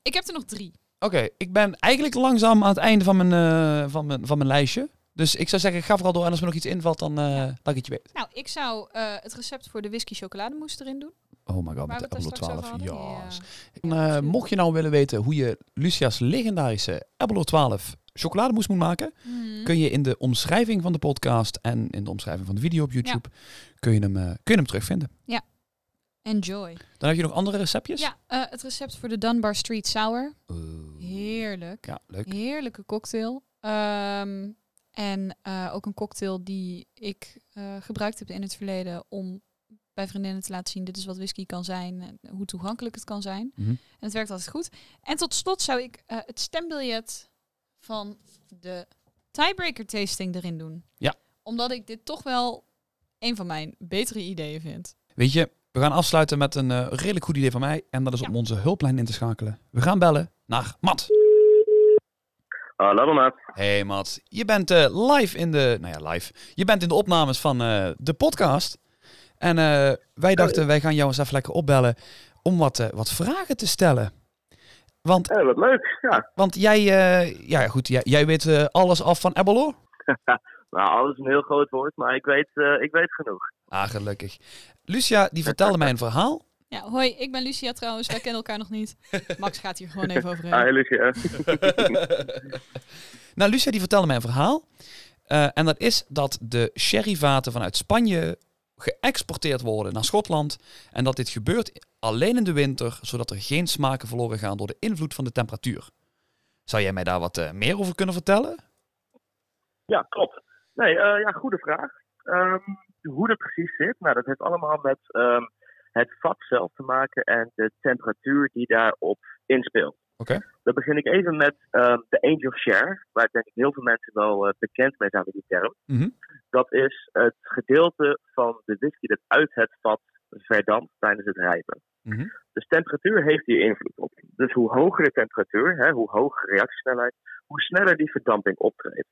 Ik heb er nog drie. Oké, ik ben eigenlijk langzaam aan het einde van mijn, eh, van, mijn, van mijn lijstje. Dus ik zou zeggen, ga vooral door. En als er nog iets invalt, dan eh, laat ik het je weten. Nou, ik zou eh, het recept voor de whisky chocolademousse erin doen. Oh my god, met de straks 12. over hadden. Yes. Ja. En, Ja, mocht je nou willen weten hoe je Lucia's legendarische Apple 12 chocolademousse moet maken, Mhm. kun je in de omschrijving van de podcast en in de omschrijving van de video op YouTube, kun, je hem, kun je hem terugvinden. Enjoy. Dan heb je nog andere receptjes? Ja, eh, het recept voor de Dunbar Street Sour. Heerlijk. Ja, leuk. Heerlijke cocktail. Ehm, en eh, ook een cocktail die ik eh, gebruikt heb in het verleden om bij vriendinnen te laten zien, dit is wat whisky kan zijn, en hoe toegankelijk het kan zijn. Mhm. En het werkt altijd goed. En tot slot zou ik het stembiljet van de tiebreaker tasting erin doen. Ja. Omdat ik dit toch wel een van mijn betere ideeën vind. Weet je, we gaan afsluiten met een eh, redelijk goed idee van mij. En dat is Ja. om onze hulplijn in te schakelen. We gaan bellen naar Matt. Hallo maat. Hey Matt, je bent eh, live in de, nou ja live, je bent in de opnames van eh, de podcast. En eh, wij dachten, wij gaan jou eens even lekker opbellen om wat, eh, wat vragen te stellen. Want, Eh, wat leuk. Ja, want jij, eh, ja goed, jij, jij weet eh, alles af van Ebelo? nou, alles is een heel groot woord, maar ik weet, eh, ik weet genoeg. Ah, gelukkig. Lucia, die vertelde mij een verhaal. Ja, hoi, ik ben Lucia trouwens. Wij kennen elkaar nog niet. Max gaat hier gewoon even over Ah, heen. Lucia. nou, Lucia die vertelde mij een verhaal. Eh, en dat is dat de sherryvaten vanuit Spanje geëxporteerd worden naar Schotland. En dat dit gebeurt alleen in de winter, zodat er geen smaken verloren gaan door de invloed van de temperatuur. Zou jij mij daar wat eh, meer over kunnen vertellen? Ja, klopt. Nee, eh, ja, goede vraag. Ehm, hoe dat precies zit, nou, dat heeft allemaal met ehm, het vat zelf te maken en de temperatuur die daarop inspeelt. Oké. Dan begin ik even met ehm, de Angel Share, waar denk ik heel veel mensen wel eh, bekend mee zijn met die term. Mhm. Dat is het gedeelte van de whisky dat uit het vat verdampt tijdens het rijpen. Mhm. Dus temperatuur heeft hier invloed op. Dus hoe hoger de temperatuur, hè, hoe hoger reactiesnelheid, hoe sneller die verdamping optreedt.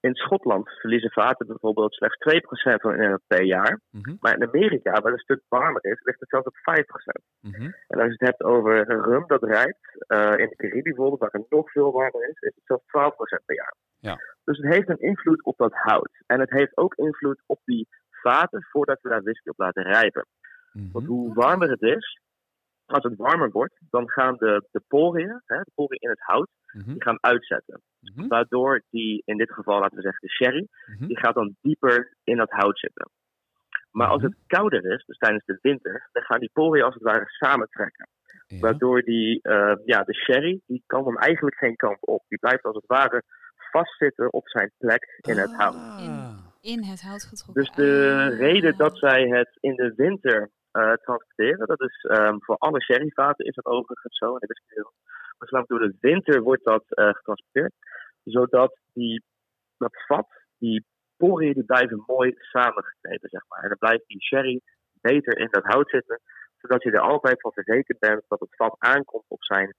In Schotland verliezen vaten bijvoorbeeld slechts 2% van hun per jaar. Mhm. Maar in Amerika, waar het een stuk warmer is, ligt het zelfs op 5%. Mhm. En als je het hebt over rum dat rijpt, eh, in de Cariben bijvoorbeeld, waar het nog veel warmer is, is het zelfs 12% per jaar. Ja. Dus het heeft een invloed op dat hout. En het heeft ook invloed op die vaten voordat we daar whisky op laten rijpen. Want Mhm. hoe warmer het is, als het warmer wordt, dan gaan de, de poriën, hè, de poriën in het hout, Mhm. die gaan uitzetten. Mhm. Waardoor die, in dit geval laten we zeggen de sherry, Mhm. die gaat dan dieper in dat hout zitten. Maar als het kouder is, dus tijdens de winter, dan gaan die poriën als het ware samentrekken. Ja. Waardoor die, eh, ja, de sherry, die kan dan eigenlijk geen kant op. Die blijft als het ware vastzitten op zijn plek in het hout. Ah. In het hout getrokken. Dus de Ah. reden dat zij het in de winter transporteren, dat is ehm, voor alle sherryvaten is dat overigens zo in de whiskywereld. Maar zolang door de winter wordt dat eh, getransporteerd, zodat die, dat vat, die poriën, die blijven mooi samengeknepen, zeg maar. En dan blijft die sherry beter in dat hout zitten, zodat je er altijd van verzekerd bent dat het vat aankomt op zijn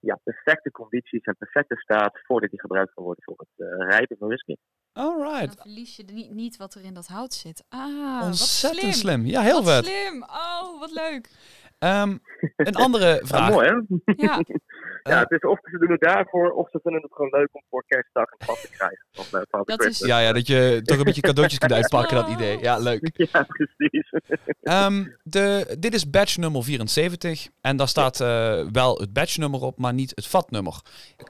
ja, perfecte condities en perfecte staat voordat die gebruikt kan worden voor het eh, rijpen van whisky. Alright. Dan verlies je niet, niet wat er in dat hout zit. Ah, Ontzettend wat slim. slim. Ja, heel wat vet. slim. Oh, wat leuk. Ehm, een andere Ja, vraag. mooi hè? Ja, Ja, het is of ze doen het daarvoor, of ze vinden het gewoon leuk om voor kerstdag een vat te krijgen. Of, eh, Dat Christmas. Ja, ja, dat je toch een beetje cadeautjes kunt uitpakken, dat idee. Ja, leuk. Ja, precies. Ehm, de, dit is badge nummer 74. En daar staat eh, wel het badge nummer op, maar niet het vatnummer.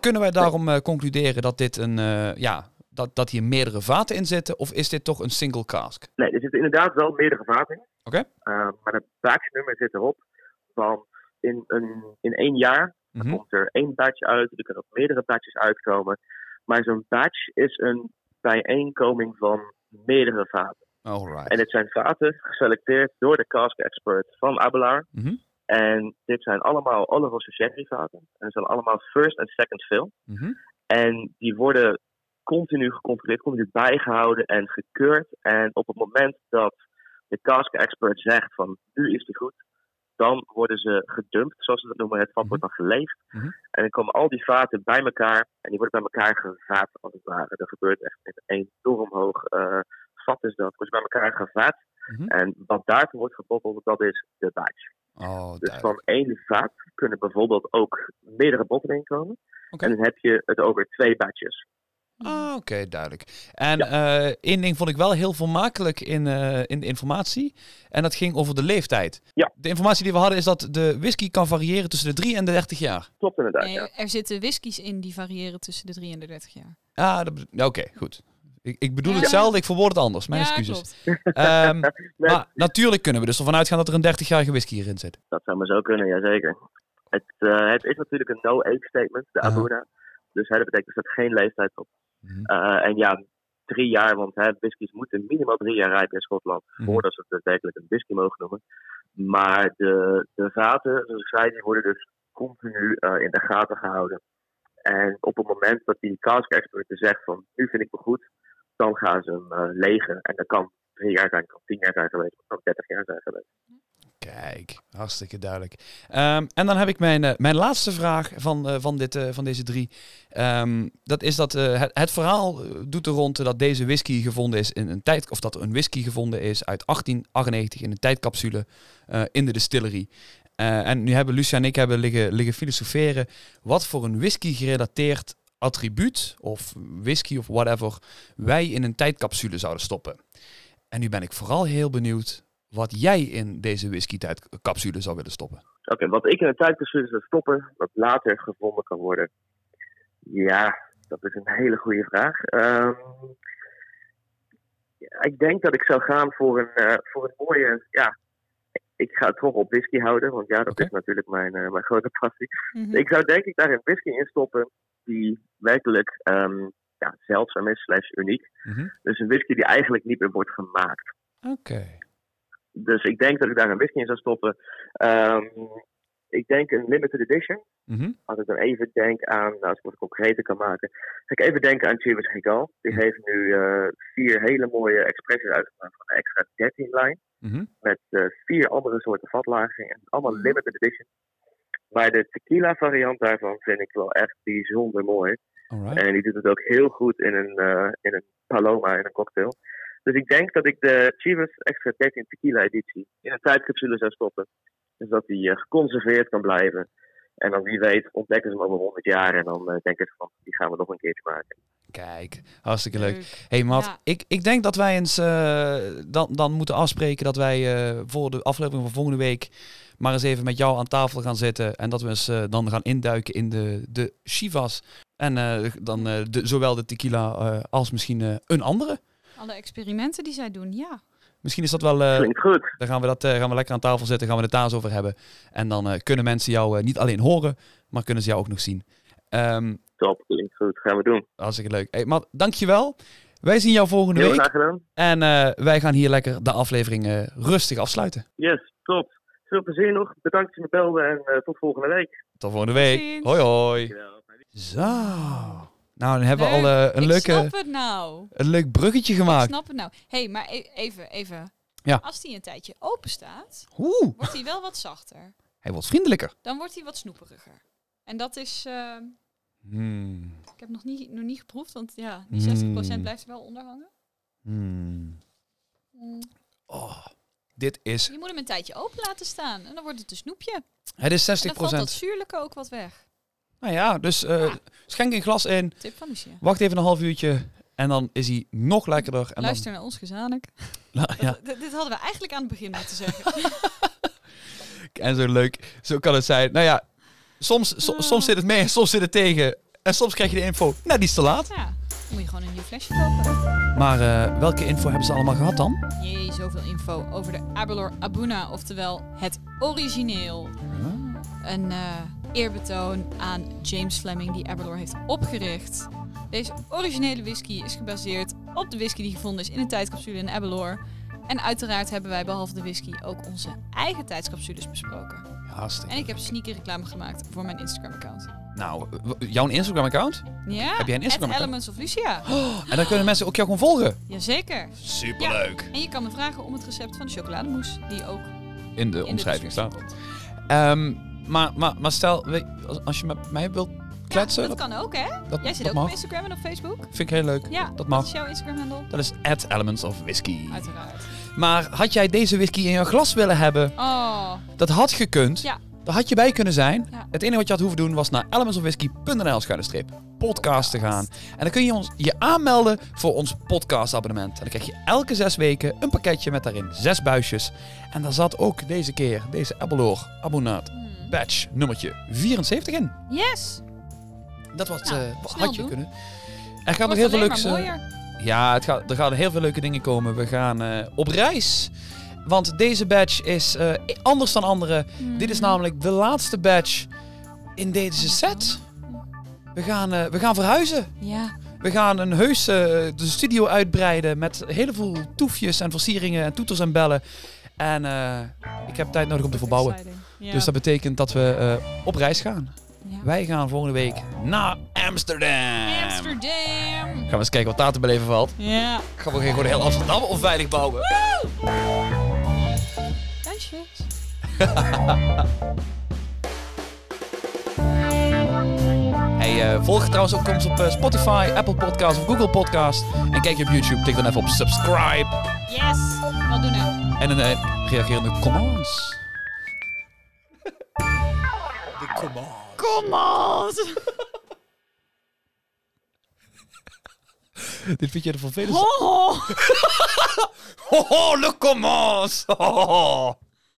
Kunnen wij daarom eh, concluderen dat dit een, eh, ja, dat, dat hier meerdere vaten in zitten? Of is dit toch een single cask? Nee, er zitten inderdaad wel meerdere vaten in. Oké. Eh, maar het batchnummer zit erop, van in, een, in één jaar Mhm. komt er één batch uit. Er kunnen ook meerdere batches uitkomen. Maar zo'n batch is een bijeenkoming van meerdere vaten. Alright. En dit zijn vaten geselecteerd door de cask expert van Abelard. Mhm. En dit zijn allemaal Oloroso sherry vaten. En ze zijn allemaal first en second fill. Mhm. En die worden continu gecontroleerd, continu bijgehouden en gekeurd. En op het moment dat de cask expert zegt van nu is die goed, dan worden ze gedumpt, zoals ze dat noemen. Het vat wordt dan geleegd. Mhm. En dan komen al die vaten bij elkaar en die worden bij elkaar gevaat als het ware. Dat gebeurt echt met een enorm hoog eh, vat is dat. Wordt bij elkaar gevaat. Mhm. En wat daarvan wordt gebotteld, dat is de batch. Oh, Dus van één vaat kunnen bijvoorbeeld ook meerdere botten inkomen. En dan heb je het over twee batches. Ah, Oké, duidelijk. En eh, één ding vond ik wel heel vermakelijk in, eh, in de informatie. En dat ging over de leeftijd. Ja. De informatie die we hadden is dat de whisky kan variëren tussen de 3 en de 30 jaar. Klopt inderdaad, Nee, ja. er zitten whiskies in die variëren tussen de 3 en de 30 jaar. Ah, dat oké, goed. Ik, ik bedoel Ja. hetzelfde, ik verwoord het anders. Mijn ja, excuses. Ehm, Nee, maar natuurlijk kunnen we dus ervan uitgaan dat er een 30-jarige whisky hierin zit. Dat zou maar zo kunnen, jazeker. Het, eh, het is natuurlijk een no-age statement, de. Abuna. Dus hè, dat betekent er staat geen leeftijd op. Mhm. Eh, en ja, drie jaar, want hè, whiskies moeten minimaal drie jaar rijpen in Schotland. Mhm. Voordat ze het daadwerkelijk een whisky mogen noemen. Maar de, de vaten, zoals ik zei, die worden dus continu eh, in de gaten gehouden. En op het moment dat die cask expert er zegt van, nu vind ik me goed, dan gaan ze hem eh, legen. En dat kan drie jaar zijn, kan tien jaar zijn geweest, kan dertig jaar zijn geweest. Kijk, hartstikke duidelijk. Ehm, en dan heb ik mijn, eh, mijn laatste vraag van, eh, van, dit, eh, van deze drie. Ehm, dat is dat het, het verhaal doet er rond dat deze whisky gevonden is in een tijd, of dat er een whisky gevonden is uit 1898 in een tijdcapsule in de distillery. En nu hebben Lucia en ik hebben liggen, liggen filosoferen wat voor een whisky gerelateerd attribuut of whisky of whatever wij in een tijdcapsule zouden stoppen. En nu ben ik vooral heel benieuwd wat jij in deze whisky-tijdcapsule zou willen stoppen. Oké, wat ik in een tijdcapsule zou stoppen, wat later gevonden kan worden. Ja, dat is een hele goede vraag. Ehm, ik denk dat ik zou gaan voor een, eh, voor een mooie. Ja, ik ga het toch op whisky houden, want ja, dat is natuurlijk mijn, eh, mijn grote passie. Mhm. Ik zou denk ik daar een whisky in stoppen die werkelijk ehm, ja, zeldzaam is, slash uniek. Mhm. Dus een whisky die eigenlijk niet meer wordt gemaakt. Oké. Dus ik denk dat ik daar een whisky in zou stoppen. Ehm, ik denk een limited edition. Mhm. Als ik dan even denk aan, nou, als ik het concreter kan maken, ga ik even denken aan Chivas Regal. Die heeft nu eh, vier hele mooie expressies uitgebracht van de extra 13 lijn. Mhm. Met eh, vier andere soorten vatlaging. En allemaal Mhm. limited edition. Maar de tequila variant daarvan vind ik wel echt bijzonder mooi. Alright. En die doet het ook heel goed in een, eh, in een Paloma, in een cocktail. Dus ik denk dat ik de Chivas Extra 13 Tequila editie in een tijdcapsule zou stoppen. Dus dat die eh, geconserveerd kan blijven. En dan wie weet ontdekken ze hem over 100 jaar en dan eh, denken ze van, die gaan we nog een keertje maken. Kijk, hartstikke leuk. Leuk. hey Matt, Ja. ik, ik denk dat wij eens eh, dan, dan moeten afspreken dat wij eh, voor de aflevering van volgende week maar eens even met jou aan tafel gaan zitten. En dat we eens dan gaan induiken in de, de Chivas. En eh, dan eh, de, zowel de tequila eh, als misschien een andere. Alle experimenten die zij doen, ja. Misschien is dat wel... eh, Klinkt goed. Dan gaan we, dat, eh, gaan we lekker aan tafel zitten, gaan we het daar eens over hebben. En dan eh, kunnen mensen jou niet alleen horen, maar kunnen ze jou ook nog zien. Ehm Top, klinkt goed. Gaan we doen. hartstikke leuk. Hey, Matt, dankjewel. Wij zien jou volgende Heel week. graag gedaan. En eh, wij gaan hier lekker de aflevering eh, rustig afsluiten. Yes, top. Veel plezier nog. Bedankt dat je me belde en eh, tot volgende week. Tot volgende week. Hoi hoi. Dankjewel. Zo. Nou, dan hebben we al eh, een, ik leuke, snap het nou. een leuk bruggetje Ik gemaakt. snap het nou. hey, maar e- even, even. Ja. Als die een tijdje open staat, Oeh, wordt hij wel wat zachter. hij wordt vriendelijker. Dan wordt hij wat snoeperiger. En dat is... eh, Hmm. ik heb nog niet, nog niet geproefd, want ja, die 60% Mm. blijft er wel onder hangen. Hmm. Mm. Oh, dit is... Je moet hem een tijdje open laten staan. En dan wordt het een snoepje. Het is 60%. En dan valt dat zuurlijke ook wat weg. Nou ja, dus eh, Ja. schenk een glas in. Tip van Lucia. Wacht even een half uurtje. En dan is hij nog lekkerder. En Luister naar ons gezamenlijk. dan, ja, Dat- dit, hadden we eigenlijk aan het begin moeten zeggen. en zo leuk. Zo kan het zijn. Nou ja, soms, so- Ah. soms zit het mee en soms zit het tegen. En soms krijg je de info. Nou, die is te laat. ja. moet je gewoon een nieuw flesje kopen. Maar eh, welke info hebben ze allemaal gehad dan? Jee, zoveel info over de Abelor Abuna, oftewel het origineel. Een eh, eerbetoon aan James Fleming die Abelor heeft opgericht. Deze originele whisky is gebaseerd op de whisky die gevonden is in een tijdcapsule in Abelor. En uiteraard hebben wij behalve de whisky ook onze eigen tijdscapsules besproken. Hartstikke. En ik heb sneaker reclame gemaakt voor mijn Instagram-account. Nou, jouw Instagram-account? Ja, Heb jij een Instagram-account? Elements of Lucia. En dan kunnen mensen ook jou gewoon volgen. Jazeker. Superleuk. En je kan me vragen om het recept van de chocolademousse, die ook In de in omschrijving de staat. Ehm, maar, maar, maar stel, weet- als, als je met mij wilt kletsen, Ja, dat dat, kan ook, hè? dat, Jij zit ook mag. op Instagram en op Facebook. Vind ik heel leuk. Ja, Dat Wat mag. is jouw Instagram-handle? Dat is at Elements of Whiskey. Uiteraard. Maar had jij deze whisky in je glas willen hebben? Oh, Dat had gekund. Ja. Daar had je bij kunnen zijn. Ja. Het enige wat je had hoeven doen was naar elementsofwhisky.nl schuine podcast te gaan. En dan kun je ons je aanmelden voor ons podcastabonnement. En dan krijg je elke zes weken een pakketje met daarin zes buisjes. En daar zat ook deze keer deze Abelor Abonaat batch nummertje 74 in. yes. Dat Nou, snel had je doen. kunnen. Er gaan nog heel veel leuks... eh, ja, het gaat, er gaan heel veel leuke dingen komen. We gaan eh, op reis. Want deze badge is eh, anders dan andere. Dit is Hmm. namelijk de laatste badge in deze set. We gaan, we gaan verhuizen. Ja. We gaan een heus eh, de studio uitbreiden met heel veel toefjes en versieringen en toeters en bellen. En ik heb tijd nodig om te verbouwen. Ja. Dus dat betekent dat we eh, op reis gaan. Ja. Wij gaan volgende week naar Amsterdam. Amsterdam. Gaan we eens kijken wat daar te beleven valt. Ja. Gaan we gewoon heel Amsterdam onveilig bouwen? Meisjes. Hey, eh, volg trouwens ook ons op eh, Spotify, Apple Podcast of Google Podcast. En kijk je op YouTube, tik dan even op subscribe. Yes. Wat doen nou? En een uh, reagerende comments. De comments. Kom on. Dit vind je de vervelendste. Ho, ho. Ho, ho, le comments. Ho, ho, ho.